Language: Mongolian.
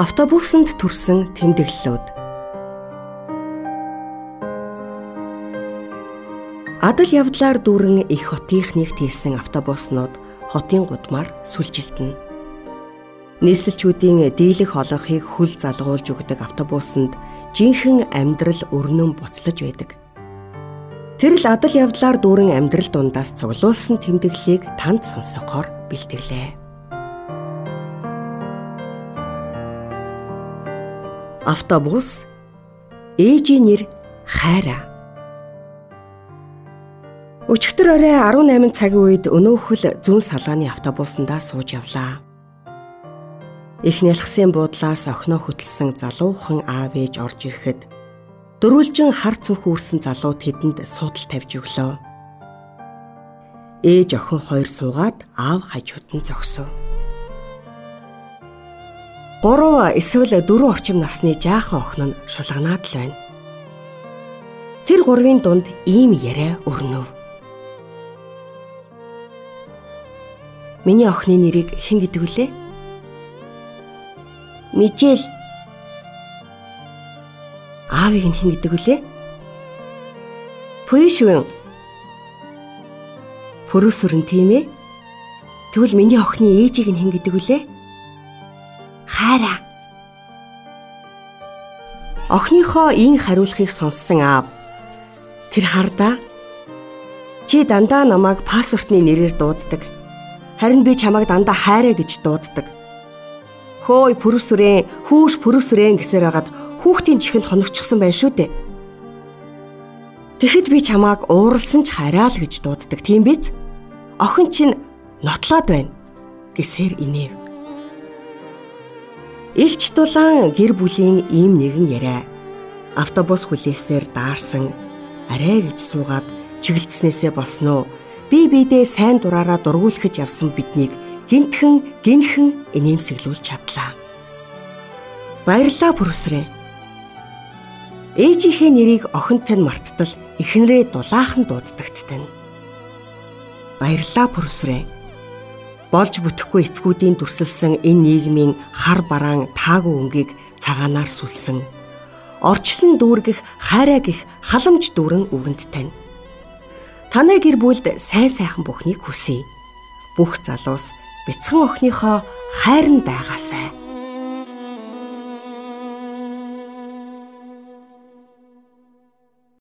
Автобусанд төрсэн тэмдэглэлүүд. Адал явдлаар дүүрэн их хотынхныг тийсэн автобуснууд хотын гудмаар сүлжилтэнэ. Нийслэлчүүдийн дийлэх олонхийг хүл залгуулж өгдөг автобусанд жинхэнэ амьдрал өрнөн буцлаж байдаг. Тэр л адал явдлаар дүүрэн амьдрал дундаас цуглуулсан тэмдэглэлийг танд сонсохоор бэлтгэлээ. Автобус ээжийн нэр Хайра. Өчигдөр орой 18 цагийн үед өнөөхөл зүүн салгааны автобусандаа сууж явлаа. Их нялхсын буудлаас охиноо хөтлсөн залуухан аав ээж орж ирэхэд дөрвөлжин хар цүх үүрсэн залуу тэдэнд суудал тавьж өглөө. Ээж охин хоёр суугаад аав хажууд нь зогсов. 3 эсвэл 4 орчим насны жаахан охин нь шулганаад л байна. Тэр гурвын дунд ийм яриа өрнөв. Миний охины нэрийг хэн гэдэг вүлээ? Мижэл. Аавыг нь хэн гэдэг вүлээ? Пүшвэн. Пүрүсүрэн тийм ээ? Тэгвэл миний охины ээжийг нь хэн гэдэг вүлээ? Хайраа. Охиныхоо ийн хариулахыг сонссон аав тэр хардаа чи дандаа намайг пассвортны нэрээр дууддаг. Харин би чамайг дандаа хайраа гэж дууддаг. Хөөй пүрүсүрэн, хүүш пүрүсүрэн гэсээр хагаад хүүхдийн чихэнд хоногчсон байх шүү дээ. Тэгэхэд би чамайг ууралсан ч хараа л гэж дууддаг тийм биз? Охин чинь нотлоод байна гэсээр инэв. Илч дулаан гэр бүлийн ийм нэгэн яриа. Автобус хүлээсээр даарсан арай гэж суугаад чиглэлцснээсээ болсноо би бидээ сайн дураараа дургуулхаж явсан биднийг гинтхэн гинхэн инээмсэглүүлж чадлаа. Баярлалаа бүрүсрээ. Ээжийнхээ нэрийг охинтой нь марттал эхнэрээ дулаахан дууддагт тань. Баярлалаа бүрүсрээ болж бүтэхгүй эцгүүдийн дүрсэлсэн энэ нийгмийн хар бараан таагүй өнгийг цагаанаар сүлсэн. Орчлон дүүргэх хайраа гих халамж дүүрэн үгэнд тань. Танай гэр бүлд сайн сайхан бүхнийг хүсье. Бүх залуус бяцхан охиныхоо хайр нь байгаасай.